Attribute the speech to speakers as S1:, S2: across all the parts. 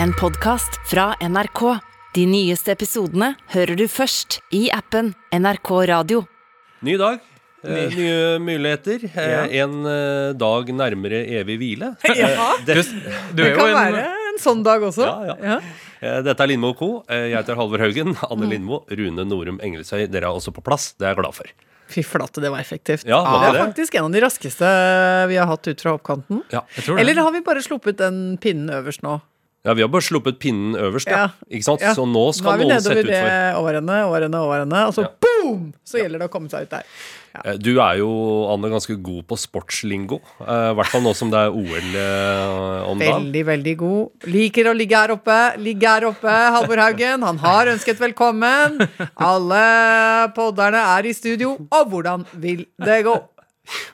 S1: En podkast fra NRK. De nyeste episodene hører du først i appen NRK Radio.
S2: Ny dag. Eh, nye muligheter. Eh, En eh, dag nærmere evig hvile.
S3: Ja.
S2: Eh, det,
S3: Du det kan være en sånn dag også.
S2: Ja, ja. eh, dette er Lindmo Co. Eh, Jeg heter Halvor Haugen. Anne Lindmo, Rune Norum Engelsøy. Dere er også på plass. Det er jeg glad for.
S3: Fy flate, det var effektivt.
S2: Ja, var
S3: det
S2: det
S3: er faktisk en av de raskeste vi har hatt ut fra oppkanten.
S2: Ja, jeg tror det.
S3: Eller har vi bare sluppet den pinnen øverst nå?
S2: Ja, Vi har bare sluppet pinnen øverst, ja. Ikke sant?
S3: Ja.
S2: Så nå skal
S3: Nå
S2: skal
S3: er vi nedover det årene, årene, årene, og så
S2: Ja.
S3: boom! Så gjelder det å komme seg ut der.
S2: Ja. Du er jo, Anne, ganske god på sportslingo. Eh, I hvert fall nå som det er OL eh, om dagen.
S3: Veldig, veldig god. Liker å ligge her oppe. Ligge her oppe, Halvor Haugen. Han har ønsket velkommen. Alle podderne er i studio, og hvordan vil det gå?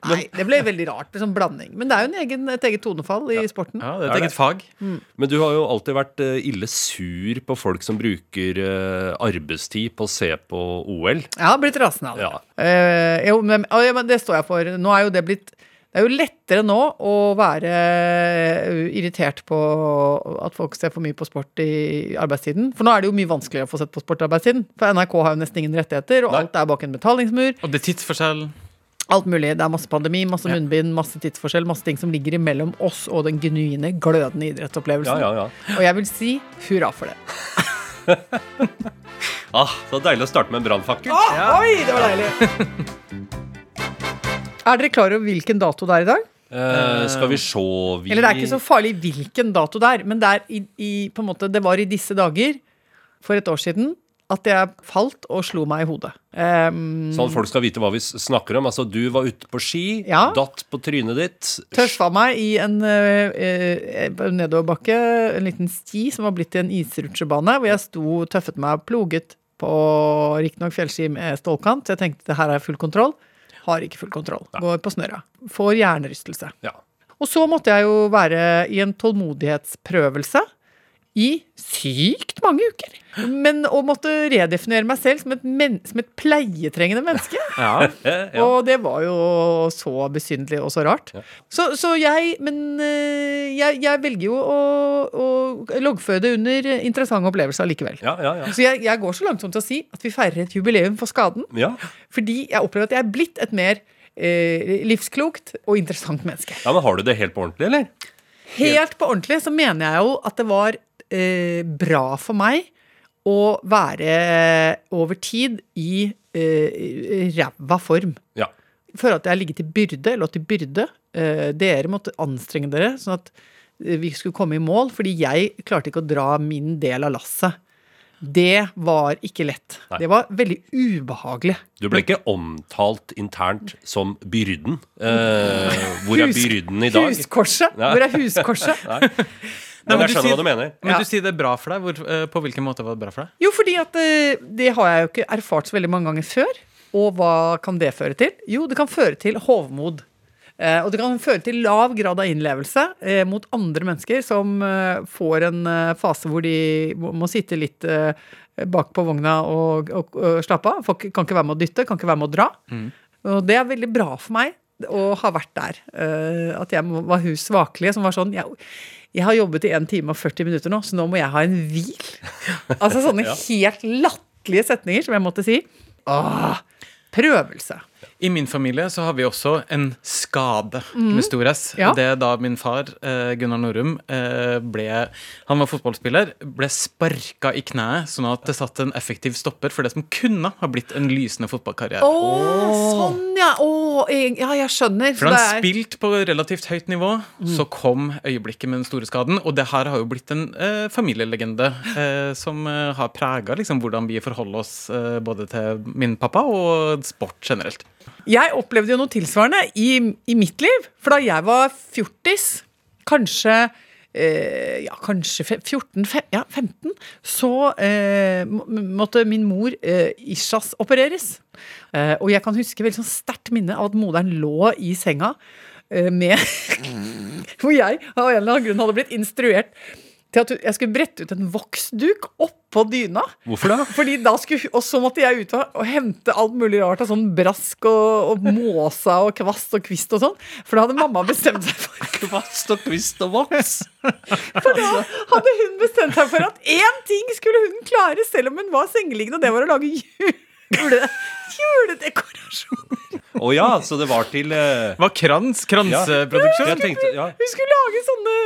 S3: Nei, det ble veldig rart Liksom blanding. Men det er jo en egen, et eget tonefall i sporten.
S4: Ja, det er et eget fag.
S2: Men du har jo alltid vært eh, ille sur på folk som bruker eh, arbeidstid på å se på OL.
S3: Jeg har blitt rasende av det.
S2: Ja.
S3: Eh, jo, men, å, ja, men det står jeg for. Nå er jo det blitt det er jo lettere nå å være irritert på at folk ser for mye på sport i arbeidstiden. For nå er det jo mye vanskeligere å få sett på sport i arbeidstiden. For NRK har jo nesten ingen rettigheter, og
S2: Nei.
S3: alt er bak en betalingsmur.
S4: Og det er tidsforskjell.
S3: Alt mulig. Det er masse pandemi, masse munnbind, masse tidsforskjell, masse ting som ligger imellom oss og den genuine, glødende idrettsopplevelsen.
S2: Ja, ja, ja.
S3: Og jeg vil si hurra for det.
S2: Ah, så deilig å starte med en brannfakkel.
S3: Oi, det var deilig! er dere klar over hvilken dato det er i dag?
S2: Eh, skal vi se vi...
S3: Eller det er ikke så farlig hvilken dato det er, men det er i, i måte, det var i disse dager for et år siden at jeg falt og slo meg i hodet. Um,
S2: Sånn at folk skal vite hva vi snakker om. Altså, du var ute på ski,
S3: Ja.
S2: datt på trynet ditt.
S3: Tøffa meg i en uh, uh, nedoverbakke, en liten sti som var blitt til en isrutsjebane, hvor jeg sto tøffet meg og ploget på riktignok fjellski med stålkant. Jeg tenkte det her er full kontroll. Har ikke full kontroll. Går på snørra. Får hjernerystelse.
S2: Ja.
S3: Og så måtte jeg jo være i en tålmodighetsprøvelse i sykt mange uker. Men å måtte redefinere meg selv som et, men som et pleietrengende menneske.
S4: Ja.
S2: Ja.
S3: Og det var jo så besynderlig og så rart.
S2: Ja.
S3: Så, så jeg Men eh, jeg, jeg velger jo å, å loggføre det under interessante opplevelser likevel.
S2: ja, ja, ja.
S3: Så jeg, jeg går så langt som til å si at vi feirer et jubileum for skaden.
S2: ja.
S3: Fordi jeg opplever at jeg er blitt et mer eh, livsklokt og interessant menneske.
S2: Ja, men Har du det helt på ordentlig, eller?
S3: Helt på ordentlig så mener jeg jo at det var eh, bra for meg å være over tid i eh, ræva form.
S2: Ja.
S3: For at jeg har ligget til byrde, eller til byrde. Eh, dere måtte anstrenge dere sånn at eh, vi skulle komme i mål, fordi jeg klarte ikke å dra min del av lasset. Det var ikke lett.
S2: Nei.
S3: Det var veldig ubehagelig.
S2: Du ble ikke omtalt internt som byrden. Eh, hvor er byrden i dag?
S3: Huskorset! Hvor er huskorset?
S2: Nei. Men jeg
S4: du
S2: skjønner
S4: sier-
S2: hva du mener.
S4: Men
S3: Ja.
S4: du sier det er bra for deg. Hvor, eh, på hvilken måte var det bra for deg?
S3: Jo, fordi at eh, det har jeg jo ikke erfart så veldig mange ganger før. Og hva kan det føre til? Jo, det kan føre til hovmod. Eh, og det kan føre til lav grad av innlevelse eh, mot andre mennesker som eh, får en eh, fase hvor de må, må sitte litt bak på vogna og, og, og slappe av. Folk kan ikke være med å dytte, kan ikke være med å dra. Og det er veldig bra for meg å ha vært der. eh, at jeg var hun svakelige som var sånn jeg, jeg har jobbet i 1 time og 40 minutter nå, så nå må jeg ha en hvil. Altså sånne helt latterlige setninger som jeg måtte si. Åh, prøvelse.
S4: I min familie så har vi også en skade med stor S.
S3: Ja.
S4: Det er da min far, eh, Gunnar Norum, eh, ble Han var fotballspiller, ble sparka i kneet, sånn at det satt en effektiv stopper for det som kunne ha blitt en lysende fotballkarriere.
S3: Oh, sånn ja! Å, jeg- ja, jeg skjønner.
S4: For
S3: Så
S4: han
S3: det er-
S4: spilte på relativt høyt nivå, så kom øyeblikket med den store skaden. Og det her har jo blitt en eh, familielegende eh, som eh, har prega liksom, hvordan vi forholder oss eh, både til min pappa og sport generelt.
S3: Jeg opplevde jo noe tilsvarende i, i mitt liv. For da jeg var fjortis, kanskje eh, ja, kanskje 14, fe- ja, 15, så eh, måtte min mor eh, Ishas opereres. Eh, og jeg kan huske veldig sånn sterkt minne av at moderen lå i senga eh, med Hvor jeg av en eller annen grunn hadde blitt instruert til at jeg skulle brette ut en voksduk oppå dyna.
S2: Hvorfor da?
S3: Fordi da skulle, Og så måtte jeg ut og, hente alt mulig rart av sånn brask og, og måsa og kvast og kvist og sånn. For da hadde mamma bestemt seg for
S2: Kvast og kvist og voks.
S3: For da hadde hun bestemt seg for at én ting skulle hun klare, selv om hun var sengeliggende, og det var å lage jule, juledekorasjoner.
S2: Å ja, så det var til uh...
S4: Var krans? Kranseproduksjon?
S2: tenkte, ja.
S3: Vi skulle lage sånne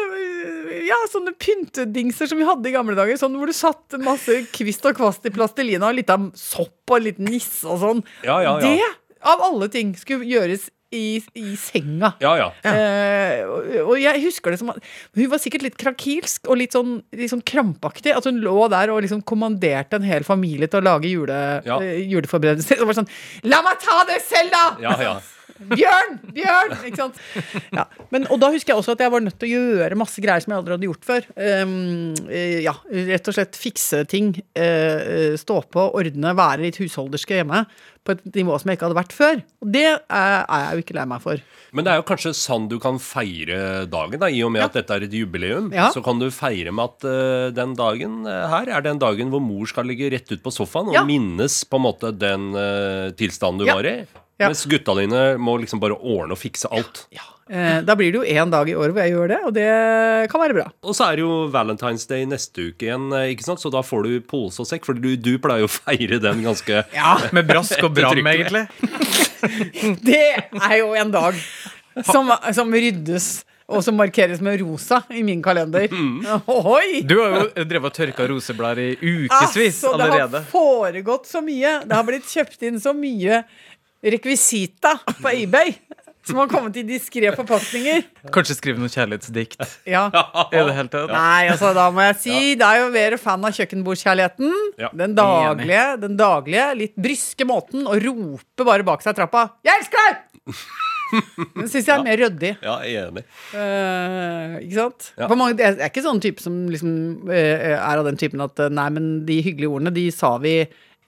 S3: Ja, sånne pyntedingser som vi hadde i gamle dager. Sånn hvor du satt masse kvist og kvast i plastelina, og litt av sopp og en liten nisse og sånn.
S2: Ja, ja, ja.
S3: Det, av alle ting, skulle gjøres i, i senga.
S2: Ja, ja.
S3: Eh, og, og jeg husker det som at Hun var sikkert litt krakilsk og litt sånn, litt sånn krampaktig. At hun lå der og liksom kommanderte en hel familie til å lage jule,
S2: Ja.
S3: eh, juleforberedelser. Og var sånn La meg ta det selv, da!
S2: ja, ja.
S3: Bjørn! Bjørn! Ikke sant? Ja. Men, og da husker jeg også at jeg var nødt til å gjøre masse greier som jeg aldri hadde gjort før. Um, ja, Rett og slett fikse ting. Uh, stå på, ordne, være litt husholderske hjemme. På et nivå som jeg ikke hadde vært før. Og det er, er jeg jo ikke lei meg for.
S2: Men det er jo kanskje sånn du kan feire dagen, da, i og med at dette er et jubileum.
S3: Ja.
S2: Så kan du feire med at uh, den dagen uh, her er den dagen hvor mor skal ligge rett ut på sofaen og
S3: Ja.
S2: minnes på en måte den tilstanden du
S3: Ja.
S2: var i.
S3: Ja.
S2: Mens gutta dine må liksom bare ordne og fikse alt.
S3: Eh, da blir det jo én dag i året hvor jeg gjør det, og det kan være bra.
S2: Og så er det jo Valentine's Day neste uke igjen, eh, ikke sant? så da får du pose og sekk. For du, du pleier jo å feire den ganske
S3: Ja,
S4: Med brask og bram, egentlig.
S3: Det er jo en dag som, som ryddes. Og som markeres med rosa i min kalender. Ohoi!
S4: Du har jo drevet og tørka roseblader i ukevis
S3: Altså, det har foregått så mye. Det har blitt kjøpt inn så mye rekvisita på eBay. Som har kommet i diskré forpakninger.
S4: Kanskje skrive noen kjærlighetsdikt.
S3: Ja.
S4: I det hele tatt.
S3: Nei, altså da må jeg si Det er jo mer fan av kjøkkenbordskjærligheten.
S2: Ja.
S3: Den daglige, den daglige, litt bryske måten å rope bare bak seg trappa 'Jeg elsker deg!' Den syns jeg er mer ryddig.
S2: Ja, jeg er enig.
S3: Uh, ikke sant?
S2: Ja.
S3: Mange, jeg er ikke sånn type som liksom uh, er av den typen at eh, Nei, men de hyggelige ordene, de sa vi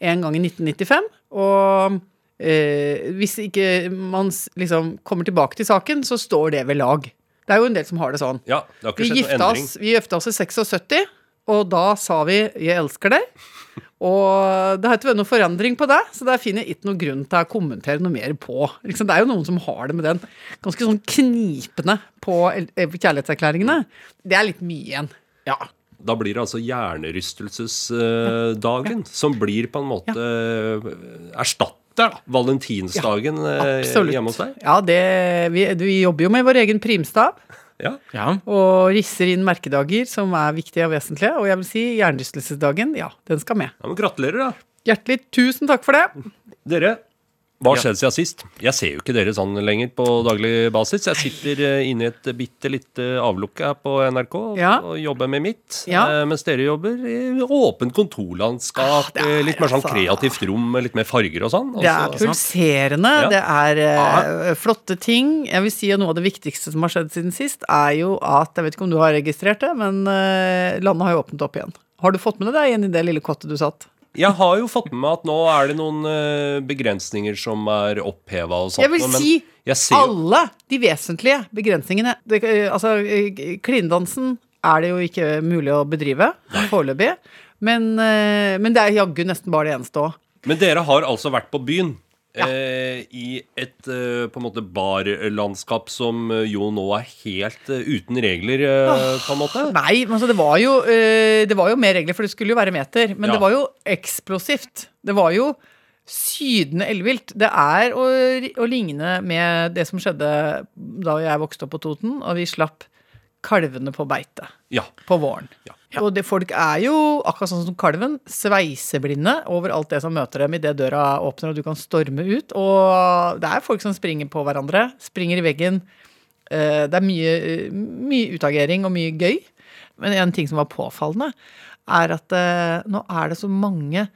S3: en gang i 1995. Og eh, hvis ikke man liksom kommer tilbake til saken, så står det ved lag. Det er jo en del som har det sånn.
S2: Ja, det har ikke
S3: Vi
S2: skjedd noen
S3: gifta
S2: endring.
S3: oss, vi gifta oss i 76, og da sa vi 'jeg elsker deg'. Og det har ikke vært noen forandring på det, så der finner jeg ikke noen grunn til å kommentere noe mer på. Liksom, det er jo noen som har det med den ganske sånn knipende på eh, kjærlighetserklæringene. Det er litt mye igjen. Ja.
S2: Da blir det altså hjernerystelsesdagen som blir på en måte eh, erstatter da, valentinsdagen
S3: ja,
S2: hjemme hos deg.
S3: Ja, det, vi, vi jobber jo med vår egen primstav.
S2: Ja.
S4: Ja.
S3: Og risser inn merkedager som er viktige og vesentlige. Og jeg vil si hjernerystelsesdagen, ja, den skal med.
S2: ja, men Gratulerer, da.
S3: Hjertelig tusen takk for det.
S2: Dere, hva har skjedd siden sist? Jeg ser jo ikke dere sånn lenger på daglig basis. Jeg sitter eh, inne i et bitte lite avlukke her på NRK
S3: Ja.
S2: og jobber med mitt.
S3: Ja.
S2: eh, Mens dere jobber i åpent kontorlandskap,
S3: Ah, er
S2: eh, litt mer sånn
S3: altså-
S2: kreativt rom litt mer farger og sånn. Også.
S3: Det er pulserende,
S2: Ja.
S3: det er uh, flotte ting. Jeg vil si at Noe av det viktigste som har skjedd siden sist, er jo at Jeg vet ikke om du har registrert det, men uh, landet har jo åpnet opp igjen. Har du fått med deg igjen i det lille kottet du satt?
S2: Jeg har jo fått med meg at nå er det noen eh, begrensninger som er oppheva og sånt.
S3: Jeg vil si
S2: jeg ser
S3: alle de vesentlige begrensningene. Det, altså, eh, Klindansen er det jo ikke mulig å bedrive foreløpig. Men, eh, men det er jaggu nesten bare det eneste òg.
S2: Men dere har altså vært på byen.
S3: Ja.
S2: Eh, I et eh, på en måte barlandskap som eh, jo nå er helt eh, uten regler, eh, på en måte.
S3: Nei, men altså det var jo eh, Det var jo mer regler, for det skulle jo være meter. Men
S2: Ja.
S3: det var jo eksplosivt. Det var jo sydende ellevilt. Det er å, å ligne med det som skjedde da jeg vokste opp på Toten, og vi slapp kalvene på beite
S2: Ja.
S3: på våren.
S2: Ja.
S3: Og det, folk er jo, akkurat sånn som kalven, sveiseblinde over alt det som møter dem idet døra åpner og du kan storme ut. Og det er folk som springer på hverandre, springer i veggen. Eh, Det er mye, mye utagering og mye gøy. Men en ting som var påfallende, er at eh, nå er det så mange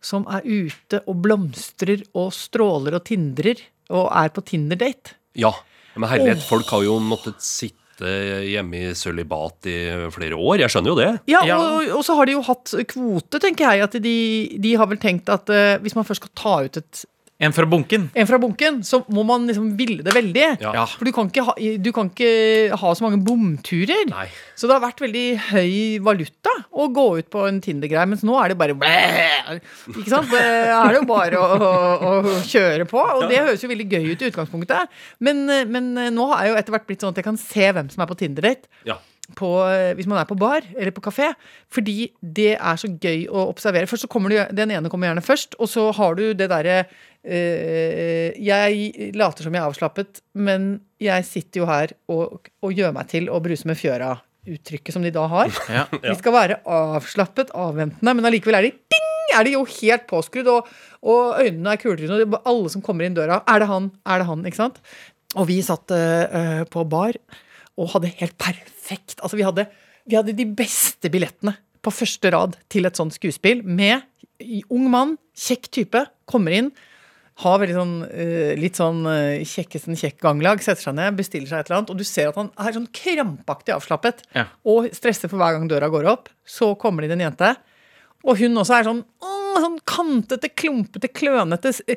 S3: som er ute og blomstrer og stråler og tindrer og er på Tinder-date.
S2: ja. Men herlighet, folk har jo måttet sitte hjemme i sølibat i flere år. Jeg skjønner jo det.
S3: Ja,
S4: Ja.
S3: Og, og så har de jo hatt kvote, tenker jeg. At de, de har vel tenkt at uh, hvis man først skal ta ut et
S4: En fra bunken.
S3: en fra bunken, så må man liksom ville det veldig.
S2: Ja.
S3: For du kan, ikke ha, du kan ikke ha så mange bomturer.
S2: Nei.
S3: Så det har vært veldig høy valuta å gå ut på en Tinder-greie, mens nå er det bare Ikke sant? Det er det jo bare å, å, å kjøre på. Og det høres jo veldig gøy ut i utgangspunktet. Men, men nå har jeg jo etter hvert blitt sånn at jeg kan se hvem som er på Tinder-date.
S2: Ja.
S3: På, hvis man er på bar eller på kafé. Fordi det er så gøy å observere. Først så kommer du, Den ene kommer gjerne først, og så har du det derre øh, Jeg later som jeg er avslappet, men jeg sitter jo her og, og gjør meg til å bruse med fjøra-uttrykket som de da har.
S4: Ja.
S3: De skal være avslappet, avventende, men allikevel er de ding! Er de jo helt påskrudd, og, og øynene er kuletrynne, og alle som kommer inn døra Er det han? Er det han? Ikke sant? Og vi satt eh, på bar og hadde helt perfekt Altså, vi hadde, vi hadde de beste billettene på første rad til et sånt skuespill med ung mann, kjekk type, kommer inn. Har veldig sånn, eh, litt sånn uh, kjekkesen kjekk ganglag, setter seg ned, bestiller seg et eller annet, og du ser at han er sånn krampaktig avslappet
S4: Ja.
S3: og stresser for hver gang døra går opp. Så kommer det inn en jente, og hun også er sånn, sånn kantete, klumpete, klønete. s- eh,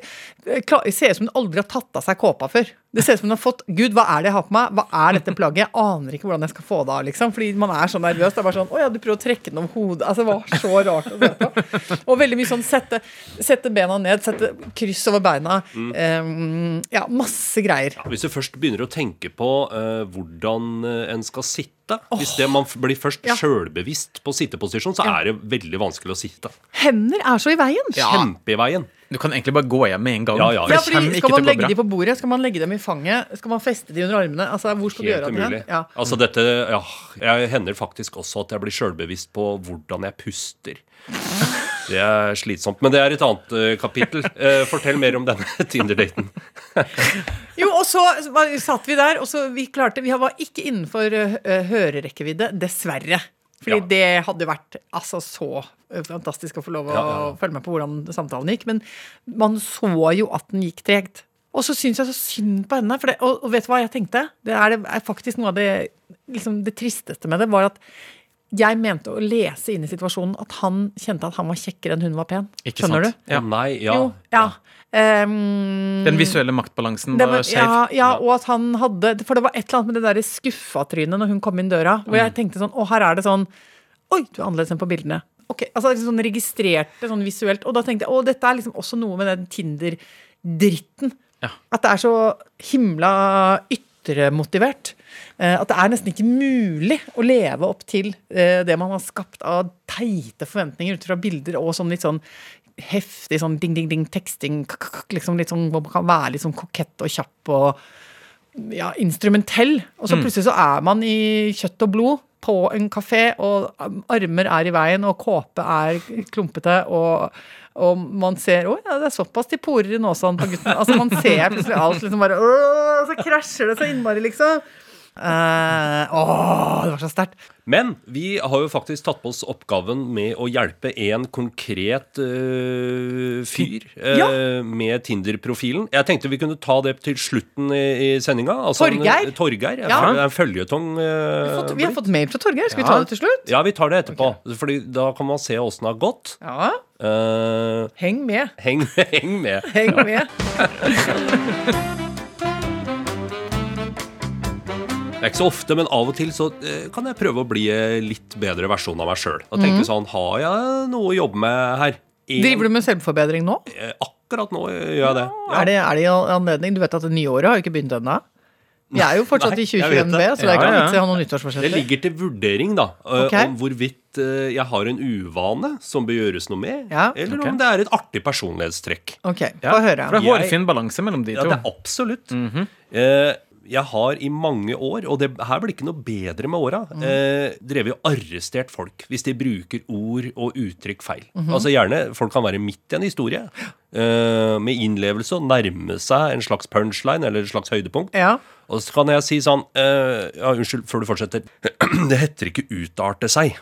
S3: Ser ut som hun aldri har tatt av seg kåpa før. Det ser ut som hun har fått Gud, hva er det jeg har på meg? Hva er dette plagget? Jeg aner ikke hvordan jeg skal få det av, liksom. Fordi man er så nervøs. Det er bare sånn Å ja, du prøver å trekke den om hodet. Altså, det var så rart å se på. Og veldig mye sånn sette, sette bena ned, sette kryss over beina. Eh, ja, masse greier.
S2: Hvis du først begynner å tenke på uh, hvordan eh, en skal sitte Hvis det man blir først
S3: Ja.
S2: sjølbevisst på sitteposisjon, så
S3: Ja.
S2: er det veldig vanskelig å sitte.
S3: Hender er så i veien.
S2: Kjempe i veien.
S4: Du kan egentlig bare gå hjem med en gang.
S2: Ja, ja, ja.
S3: Ja, fordi Skal man legge dem på bordet? Skal man legge dem i fanget? Skal man feste dem under armene? Altså, Hvor skal du
S2: gjøre
S3: gjøre det? Ja.
S2: Altså dette, ja, Jeg hender faktisk også at jeg blir sjølbevisst på hvordan jeg puster. Det er slitsomt. Men det er et annet uh, kapittel. Uh, fortell mer om denne Tinder-daten.
S3: Jo, og så satt vi der, og så vi klarte Vi var ikke innenfor uh, hørerekkevidde, dessverre. Fordi
S2: Ja.
S3: det hadde vært altså så fantastisk å få lov å
S2: Ja, ja,
S3: følge med på hvordan samtalen gikk. Men man så jo at den gikk tregt. Og så syns jeg så synd på henne. For det, og, og vet du hva jeg tenkte? Det er, det er faktisk noe av det liksom det tristeste med det, var at jeg mente å lese inn i situasjonen at han kjente at han var kjekkere enn hun var pen.
S4: Ikke
S3: Skjønner
S4: sant?
S3: du?
S4: Ja.
S2: Nei, ja.
S3: Jo, ja. Um,
S4: Den visuelle maktbalansen var
S3: var,
S4: skeiv.
S3: ja, ja, og at han hadde For det var et eller annet med det der skuffa trynet når hun kom inn døra. Hvor jeg tenkte sånn Å, her er det sånn Oi, du er annerledes enn på bildene. Ok, altså liksom sånn Registrerte sånn visuelt. Og da tenkte jeg å, dette er liksom også noe med den Tinder-dritten.
S4: Ja.
S3: At det er så himla ytremotivert. Eh, at det er nesten ikke mulig å leve opp til eh, det man har skapt av teite forventninger ut fra bilder og sånn litt sånn heftig sånn ding-ding-ding-teksting. Liksom litt sånn, hvor man kan være litt sånn kokett og kjapp og ja, instrumentell. Og så plutselig så er man i kjøtt og blod på en kafé, og armer er i veien, og kåpe er klumpete, og, og man ser Å ja, det er såpass de porer i sånn på gutten. Altså Man ser plutselig alt liksom bare Å, så krasjer det så innmari, liksom. Eh, åh, det var så sterkt.
S2: Men vi har jo faktisk tatt på oss oppgaven med å hjelpe en konkret uh, fyr uh,
S3: Ja.
S2: med Tinder-profilen. Jeg tenkte vi kunne ta det til slutten i, i sendinga. Altså
S3: Torgeir?
S2: Torgeir, ja.
S3: Ja.
S2: Det er en føljetong. Uh,
S3: Vi har fått, vi har fått mail fra Torgeir. Skal vi ta det til slutt?
S2: Ja, vi tar det etterpå. Fordi da kan man se åssen det har gått.
S3: Ja. Heng med.
S2: heng, heng med.
S3: Heng med.
S2: Det er ikke så ofte, men av og til så eh, kan jeg prøve å bli litt bedre versjon av meg sjøl. Og tenke sånn Har jeg noe å jobbe med her? En-
S3: Driver du med selvforbedring nå?
S2: Eh, Akkurat nå gjør jeg det. Ja.
S3: Er det, er det i anledning? Du vet at det nye året har jo ikke begynt ennå? Vi er jo fortsatt
S2: Nei,
S3: i 2021 B,
S2: det.
S3: så det er ikke
S4: Ja, ja.
S3: vits i å ha noen
S2: Det ligger til vurdering, da,
S3: okay.
S2: Om hvorvidt eh, jeg har en uvane som bør gjøres noe med,
S3: Ja,
S2: eller
S4: okay.
S2: om det er et artig personlighetstrekk.
S3: Ok,
S4: Ja,
S3: få høre.
S4: For det er
S2: Jeg-
S4: hårfin balanse mellom de
S2: Ja,
S4: to.
S2: det er absolutt. eh, jeg har i mange år, og det her blir ikke noe bedre med åra, eh, drevet og arrestert folk hvis de bruker ord og uttrykk feil. Altså gjerne, Folk kan være midt i en historie, eh, med innlevelse og nærme seg en slags punchline eller et slags høydepunkt.
S3: Ja.
S2: Og så kan jeg si sånn eh, Ja, unnskyld, før du fortsetter. Det heter ikke utarte seg.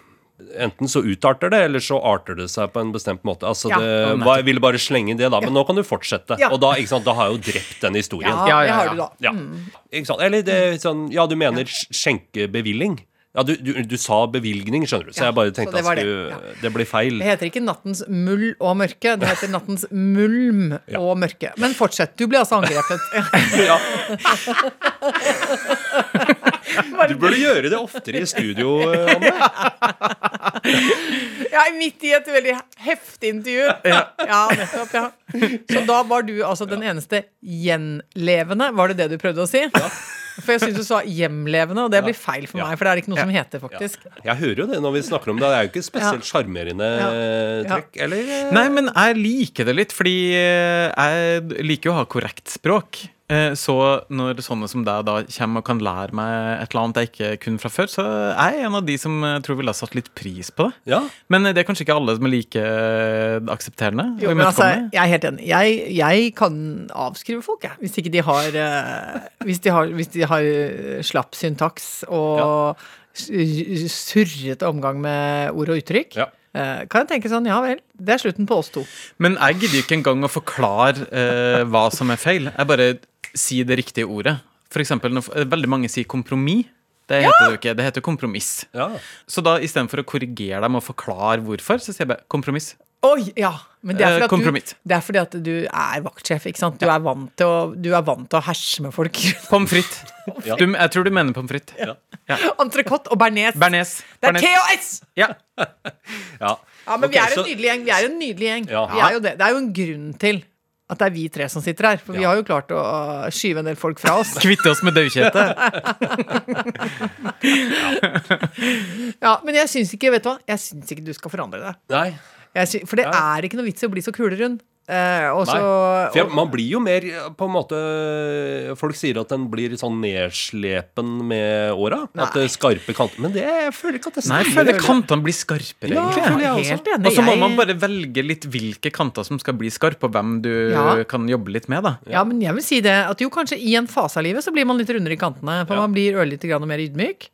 S2: Enten så utarter det, eller så arter det seg på en bestemt måte. Altså,
S3: Ja.
S2: det, hva, jeg ville bare slenge det, da. Men nå kan du fortsette.
S3: Ja.
S2: Og da, ikke sant, da har jeg jo drept den historien.
S3: Ja,
S4: Ja,
S3: det har du da.
S2: Ja. Ikke sant? Eller det er sånn Ja, du mener sk- skjenkebevilling. Ja, du, du, du sa bevilgning, skjønner du, så
S3: Ja,
S2: jeg bare tenkte
S3: det
S2: at
S3: var det, ja.
S2: det blir feil.
S3: Det heter ikke nattens mull og mørke, det heter nattens mulm og mørke. Men fortsett. Du ble altså angrepet.
S2: Ja. Du burde gjøre det oftere i studio, Anne.
S3: Jeg er midt i et veldig heftig intervju. Ja, nettopp, ja. Så da var du altså den eneste gjenlevende, var det det du prøvde å si? For jeg syns du sa hjemlevende, og det blir feil for meg. For det er ikke noe som heter, faktisk.
S2: Jeg hører jo det når vi snakker om det. Det er jo ikke spesielt sjarmerende
S3: Ja.
S2: trekk, eller?
S4: Nei, men jeg liker det litt, fordi jeg liker jo å ha korrekt språk. Eh, Så når sånne som deg da kommer og kan lære meg et eller annet jeg ikke kunne fra før, så er jeg en av de som eh, tror ville ha satt litt pris på det.
S2: Ja.
S4: Men eh, det er kanskje ikke alle som er like aksepterende.
S3: Jo, altså, jeg er helt enig. Jeg, jeg kan avskrive folk, jeg. Hvis ikke de har Hvis de har, hvis de har slapp syntaks og ja. surrete omgang med ord og uttrykk.
S2: Ja.
S3: Eh, Kan jeg tenke sånn, ja vel, det er slutten på oss to.
S4: Men jeg gidder ikke engang å forklare eh, hva som er feil. Jeg bare sier det riktige ordet. For eksempel når veldig mange sier kompromiss. Det heter det jo ikke. Det heter kompromiss.
S2: ja.
S4: Så da istedenfor å korrigere dem og forklare hvorfor, så sier jeg bare kompromiss.
S3: Oi, ja. Men det er,
S4: Eh,
S3: fordi at du, det er fordi at du er vaktsjef, ikke sant? Du er vant til å, du er vant til å herse med folk.
S4: Pommes frites.
S2: Ja.
S4: Du, jeg tror du mener pommes frites.
S2: Ja.
S3: Entrecôte og bearnés.
S4: Bearnés.
S3: Det er. THS!
S4: Ja.
S2: ja.
S3: Ja, men
S2: okay,
S3: vi er en
S2: så-
S3: nydelig gjeng. Vi er en nydelig gjeng.
S2: Ja.
S3: Vi er jo det. det er jo en grunn til at det er vi tre som sitter her. For vi har jo klart å skyve en del folk fra oss.
S4: Kvitte oss med daukjøttet.
S3: Ja, Men jeg syns ikke vet du hva? Jeg syns ikke du skal forandre deg.
S2: Nei.
S3: Jeg for det
S2: Ja.
S3: er ikke noe vits i å bli så kulerund. Eh, også,
S2: Nei. For jeg, man blir jo mer på en måte Folk sier at den blir sånn nedslepen med åra. At det skarpe kanter. Men det, jeg føler ikke at det
S4: Nei, jeg
S2: stemmer.
S4: føler kantene blir skarpere,
S2: Ja,
S4: egentlig.
S2: Ja.
S3: Helt enig.
S4: Og så må man bare velge litt hvilke kanter som skal bli skarpe, og hvem du
S3: Ja.
S4: kan jobbe litt med. da
S3: Ja, men jeg vil si det at jo, kanskje i en fase av livet så blir man litt rundere i kantene. For
S2: Ja.
S3: man blir ørlite grann mer ydmyk.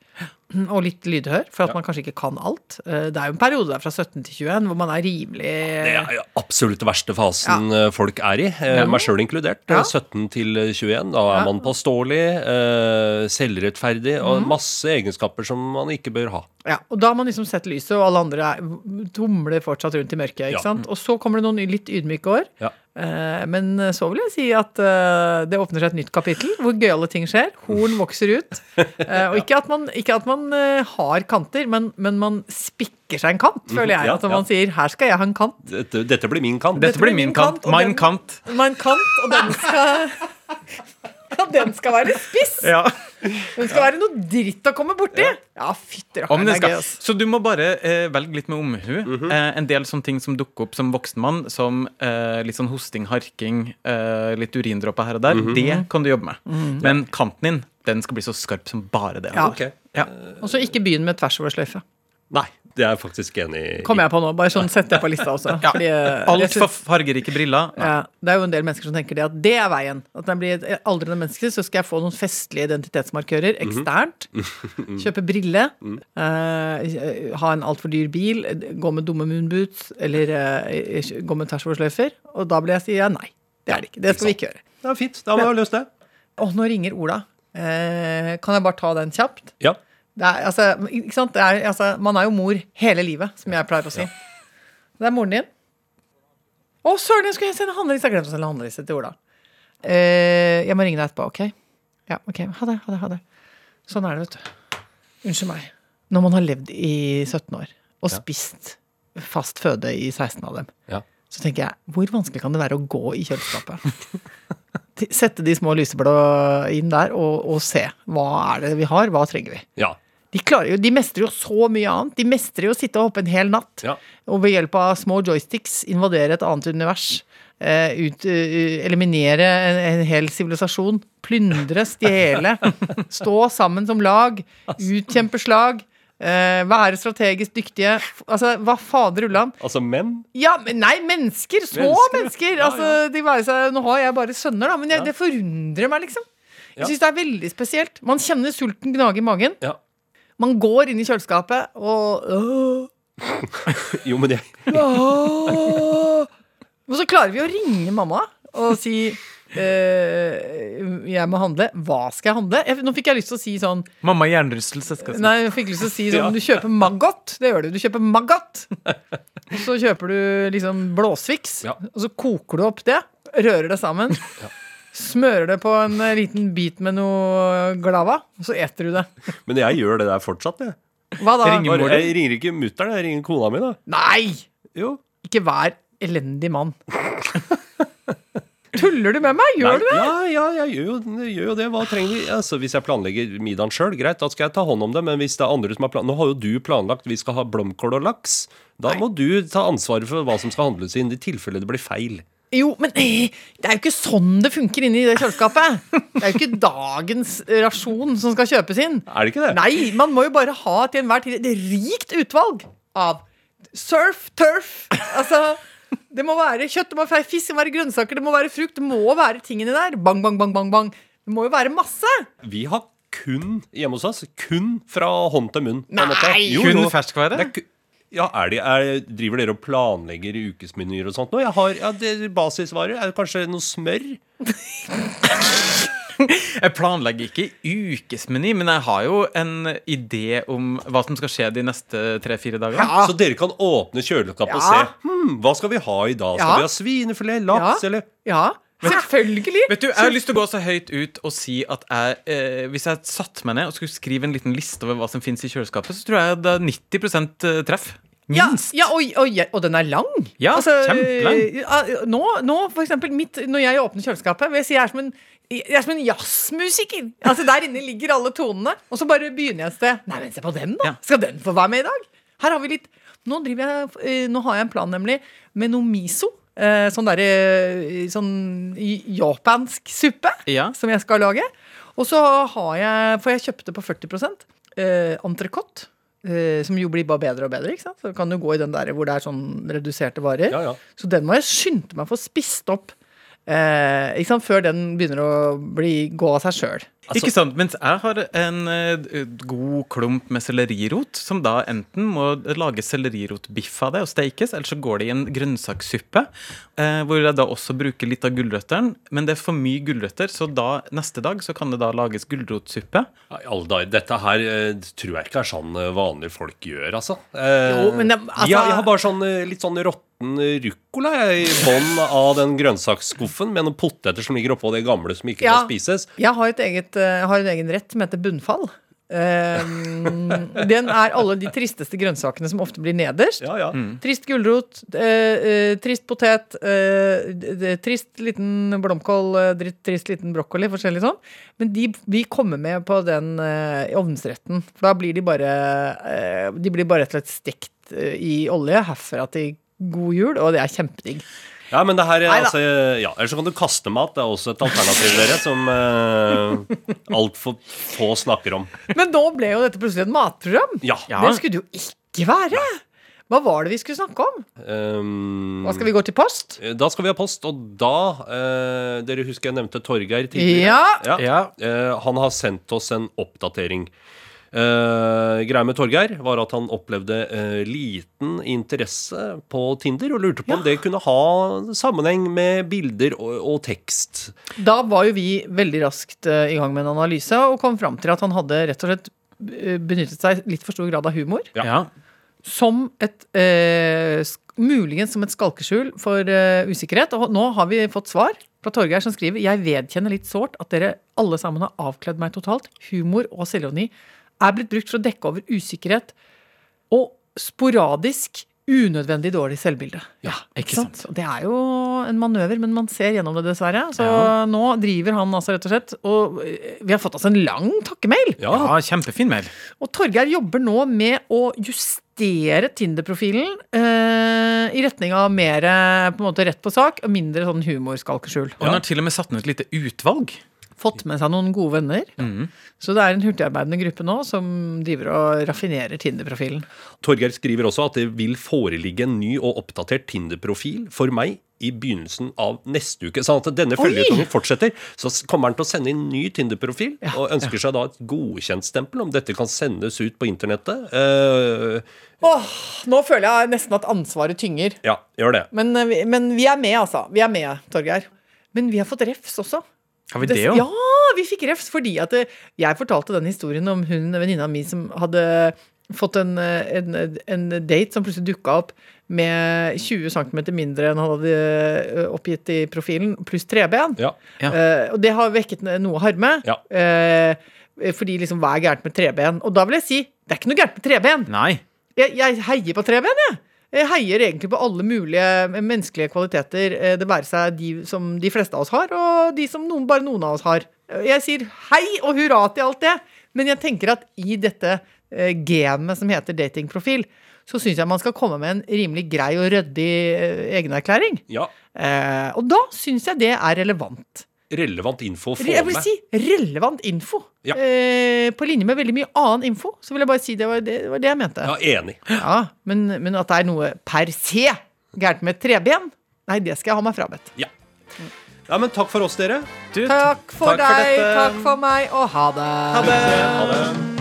S3: Og litt lydhør, for at
S2: Ja.
S3: man kanskje ikke kan alt. Eh, Det er jo en periode der fra 17 til 21 hvor man er rimelig
S2: Det er jo absolutt den verste fasen ja. folk er i, eh,
S3: Ja.
S2: meg sjøl inkludert.
S3: Ja.
S2: Eh, 17 til 21. Da er man påståelig, eh, selvrettferdig og
S3: mm.
S2: masse egenskaper som man ikke bør ha.
S3: Ja, og da har man liksom sett lyset, og alle andre er, tumler fortsatt rundt i mørket. ikke sant? Og så kommer det noen litt ydmyke år. Eh, men så vil jeg si at eh, det åpner seg et nytt kapittel hvor gøyale ting skjer. Horn vokser ut. Eh, og ikke at man, ikke at man har kanter, men, men man spikker seg en kant, føler jeg.
S2: ja,
S3: at man
S2: ja.
S3: sier 'her skal jeg ha en kant'.
S2: Dette, dette blir min kant.
S4: Dette blir min kant. kant.
S3: Mein kant, og den skal Og den skal være spiss!
S4: Ja.
S3: Den skal være noe dritt å komme borti! Ja, fytti
S4: Om
S3: rakkeren, er.
S4: Så du må bare eh, velge litt med omhu. eh, en del sånne ting som dukker opp som voksen mann, som eh, litt sånn hosting, harking, eh, litt urindråper her og der, det kan du jobbe med. Men kanten din, den skal bli så skarp som bare det.
S3: Ja.
S2: Okay.
S4: Ja.
S3: Og så ikke begynn med tversoversløyfe.
S2: Nei, det er jeg faktisk enig i.
S3: Kommer jeg på nå. Bare sånn setter jeg på lista også.
S4: Ja.
S3: Fordi, eh,
S4: Altfor fargerike briller.
S3: Ja, det er jo en del mennesker som tenker det at det er veien. At når jeg blir et aldrende menneske, så skal jeg få noen festlige identitetsmarkører eksternt. Kjøpe brille. Uh, ha en altfor dyr bil. Gå med dumme moonboots. Eller uh, gå med tversoversløyfer. Og da blir jeg si ja, nei. Det er det ikke. Det skal vi ikke gjøre.
S2: Det er fint. Da har vi løst det.
S3: Og nå ringer Ola. Uh, kan jeg bare ta den kjapt?
S2: Ja.
S3: Det er, altså, ikke sant? Det er, altså, man er jo mor hele livet, som jeg pleier å si. Det er moren din. Å, søren, jeg skulle sende handleliste. Jeg glemte å sende handleliste til Ola. Uh, jeg må ringe deg etterpå, OK? Ja, ok. Ha det, ha det, ha det. Sånn er det, vet du. Unnskyld meg. Når man har levd i 17 år og spist fast føde i 16 av dem,
S2: Ja.
S3: så tenker jeg, hvor vanskelig kan det være å gå i kjøleskapet? Sette de små lyseblå inn der og, og se. Hva er det vi har? Hva trenger vi?
S2: Ja.
S3: De, klarer jo, de mestrer jo så mye annet. De mestrer jo å sitte og hoppe en hel natt.
S2: Ja.
S3: Og ved hjelp av små joysticks invadere et annet univers. Uh, ut, uh, eliminere en, en hel sivilisasjon. Plyndre, stjele. stå sammen som lag. Utkjempe slag. Uh, være strategisk dyktige. Altså, hva fader ullan?
S2: Altså menn?
S3: Ja, men nei, mennesker! Små
S2: Mennesker,
S3: mennesker!
S2: ja. Ja,
S3: altså, de være seg, nå har jeg bare sønner, da, men jeg,
S2: Ja.
S3: det forundrer meg, liksom. Jeg syns det er veldig spesielt. Man kjenner sulten gnage i magen.
S2: Ja.
S3: Man går inn i kjøleskapet og øh,
S2: Jo, men det
S3: øh. Og så klarer vi å ringe mamma og si eh, jeg må handle. Hva skal jeg handle? Jeg, nå fikk jeg lyst til å si sånn
S4: Mamma hjernerystelse. skal jeg si.
S3: Nei, jeg fikk lyst til å si sånn
S2: Ja.
S3: Du kjøper maggot. Det gjør du. Du kjøper maggot. Og så kjøper du liksom blåsviks,
S2: Ja.
S3: og så koker du opp det. Rører det sammen. Smører det på en eh, liten bit med noe glava, og så eter du det.
S2: Men jeg gjør det der fortsatt, jeg.
S3: Hva da?
S4: Ringer mor di?
S2: jeg ringer ikke mutter'n, jeg ringer kona mi, da.
S3: Nei!
S2: Jo.
S3: Ikke vær elendig mann. Tuller du med meg? Gjør du det?
S2: Ja, ja, jeg gjør jo, jeg gjør jo det. Hva trenger vi? Altså, hvis jeg planlegger middagen sjøl, greit, da skal jeg ta hånd om det. Men hvis det er andre som har planlagt Nå har jo du planlagt vi skal ha blomkål og laks. Da må du ta ansvaret for hva som skal handles inn, i tilfelle det blir feil.
S3: Jo, men det er jo ikke sånn det funker inni det kjøleskapet. Det er jo ikke dagens rasjon som skal kjøpes inn.
S2: Er det ikke det?
S3: Nei, man må jo bare ha til enhver tid et rikt utvalg av surf, turf Altså, det må være kjøtt, det må være fisk, det må være grønnsaker, det må være frukt. Det må være tingene der. Bang, bang, bang, bang, bang. Det må jo være masse.
S2: Vi har kun hjemme hos oss Kun fra hånd til munn.
S3: Nei!
S2: Jo,
S4: Kun ferskvare?
S2: Det er Ja, er de, er, Driver dere og planlegger ukesmenyer og sånt nå? Jeg har, ja, det, Basisvarer er det kanskje noe smør?
S4: Jeg planlegger ikke ukesmeny, men jeg har jo en idé om hva som skal skje de neste tre-fire dagene.
S3: Ja.
S2: Så dere kan åpne kjøleskapet og se hm, hva skal vi ha i dag. Skal
S3: Ja.
S2: vi ha svinefilet, laks
S3: Ja.
S2: eller
S3: Ja, selvfølgelig.
S4: Vet du, Jeg har lyst til å gå så høyt ut og si at jeg, eh, hvis jeg satte meg ned og skulle skrive en liten liste over hva som finnes i kjøleskapet, så tror jeg det er 90% treff.
S3: Ja,
S4: Minst.
S3: ja og, og, og den er lang.
S4: Ja, kjempelang.
S3: eh, Nå, nå, for eksempel, mitt, når jeg åpner kjøleskapet, vil jeg si jeg er som en jeg er som en jazzmusiker. Altså Der inne ligger alle tonene, og så bare begynner jeg et sted. Nei, men se på den, da!
S4: Ja.
S3: Skal den få være med i dag? Her har vi litt Nå, jeg, eh, nå har jeg en plan, nemlig, med noe miso. Eh, sånn derre Sånn japansk suppe
S4: Ja.
S3: som jeg skal lage. Og så har jeg For jeg kjøpte på 40 eh, entrecôte. Eh, som jo blir bare bedre og bedre. ikke sant? Så kan jo gå i den der hvor det er sånn reduserte varer.
S2: Ja, ja.
S3: Så den må jeg skynde meg å få spist opp eh, ikke sant? før den begynner å bli, gå av seg sjøl.
S4: Ikke sant, Mens jeg har en eh, god klump med sellerirot, som da enten må lage sellerirotbiff av det og steikes, eller så går det i en grønnsakssuppe, eh, hvor jeg da også bruker litt av gulrøttene. Men det er for mye gulrøtter, så da neste dag så kan det da lages gulrotsuppe.
S2: Dette her eh, tror jeg ikke er sånn vanlige folk gjør, altså. Eh,
S3: Jo, men det- altså-
S2: Jeg, jeg har bare sånn litt sånn råtten ruccola i bånn av den grønnsaksskuffen med noen poteter som ligger oppå det gamle som ikke
S3: Ja.
S2: kan spises.
S3: Jeg har, et eget, eh, jeg har en egen rett som heter bunnfall. Um, den er alle de tristeste grønnsakene som ofte blir nederst.
S2: Ja, ja.
S3: Trist gulrot, eh, eh, trist potet, eh, trist liten blomkål, eh, dritt- trist liten brokkoli, forskjellig sånn. Men de, vi kommer med på den ovnsretten. For da blir de bare De blir bare rett og slett stekt i olje herfra til god jul, og det er kjempedigg.
S2: Ja, men det her er altså Ja, ellers så kan du kaste mat. Det er også et alternativ, dere, som eh, altfor få snakker om.
S3: Men nå ble jo dette plutselig et matprogram.
S2: Ja.
S4: Ja.
S3: Det skulle det jo ikke være. Hva var det vi skulle snakke om?
S2: Um,
S3: Hva skal vi gå til post?
S2: Da skal vi ha post, og da eh, Dere husker jeg nevnte Torgeir tidligere?
S3: Ja.
S4: Ja.
S2: Eh, han har sendt oss en oppdatering. Uh, greia med Torgeir var at han opplevde uh, liten interesse på Tinder, og lurte på om det kunne ha sammenheng med bilder og, og tekst.
S3: Da var jo vi veldig raskt uh, i gang med en analyse og kom fram til at han hadde rett og slett benyttet seg litt for stor grad av humor.
S2: Ja.
S4: ja.
S3: Som et eh, Muligens som et skalkeskjul for usikkerhet. Og nå har vi fått svar fra Torgeir som skriver Jeg vedkjenner litt sårt at dere alle sammen har avkledd meg totalt. Humor og selvironi er blitt brukt for å dekke over usikkerhet og sporadisk unødvendig dårlig selvbilde. Ja,
S4: ikke sant.
S3: Det er jo en manøver, men man ser gjennom det, dessverre. Så
S4: Ja.
S3: nå driver han altså rett og slett Og eh, vi har fått oss en lang takkemail.
S2: Ja,
S4: kjempefin mail.
S3: Og Torgeir jobber nå med å justere Tinder-profilen eh, i retning av mer på en måte rett på sak og mindre sånn humorskalkeskjul.
S4: Og hun har til og med satt ned et lite utvalg.
S3: Fått med seg noen gode venner.
S4: Mm.
S3: Så det er en hurtigarbeidende gruppe nå som driver og raffinerer Tinder-profilen.
S2: Torgeir skriver også at det vil foreligge en ny og oppdatert Tinder-profil for meg i begynnelsen av neste uke. Sånn at denne følgetongen fortsetter. Så kommer han til å sende inn ny Tinder-profil, og ønsker seg da et godkjentstempel om dette kan sendes ut på internettet. Uh,
S3: Åh, nå føler jeg nesten at ansvaret tynger.
S2: ja, gjør det.
S3: Men, eh, men vi er med, altså. Vi er med, Torgeir. Men vi har fått refs også.
S4: Har vi det òg?
S3: Ja, vi fikk refs fordi at eh, jeg fortalte den historien om hun venninna mi som hadde fått en, eh, en, en date som plutselig dukka opp med 20 cm mindre enn han hadde eh, oppgitt i profilen, pluss treben.
S2: Ja.
S4: Ja.
S3: Uh, og det har vekket noe harme.
S2: Ja.
S3: Uh, fordi liksom, hva er gærent med treben? Og da vil jeg si, det er ikke noe gærent med treben.
S4: Nei.
S3: Jeg, jeg heier på treben, jeg. Jeg heier egentlig på alle mulige menneskelige kvaliteter, eh, det være seg de som de fleste av oss har, og de som noen, bare noen av oss har. Jeg sier hei og hurra til alt det, men jeg tenker at i dette eh, gamet som heter datingprofil, så syns jeg man skal komme med en rimelig grei og ryddig eh, egenerklæring.
S2: ja.
S3: Eh, og da syns jeg det er relevant.
S2: Relevant info å få
S3: Jeg vil
S2: med.
S3: si relevant info.
S2: Ja.
S3: Eh, på linje med veldig mye annen info, så vil jeg bare si det var det, det, var det jeg mente.
S2: Ja, enig.
S3: Ja, men, men at det er noe per se gærent med et treben, nei, det skal jeg ha meg frabedt.
S2: Ja. ja, men takk for oss, dere.
S4: Du,
S3: Takk for
S4: takk
S3: deg,
S4: for
S3: takk for meg, og ha det.
S4: Ha det.
S2: Ha det.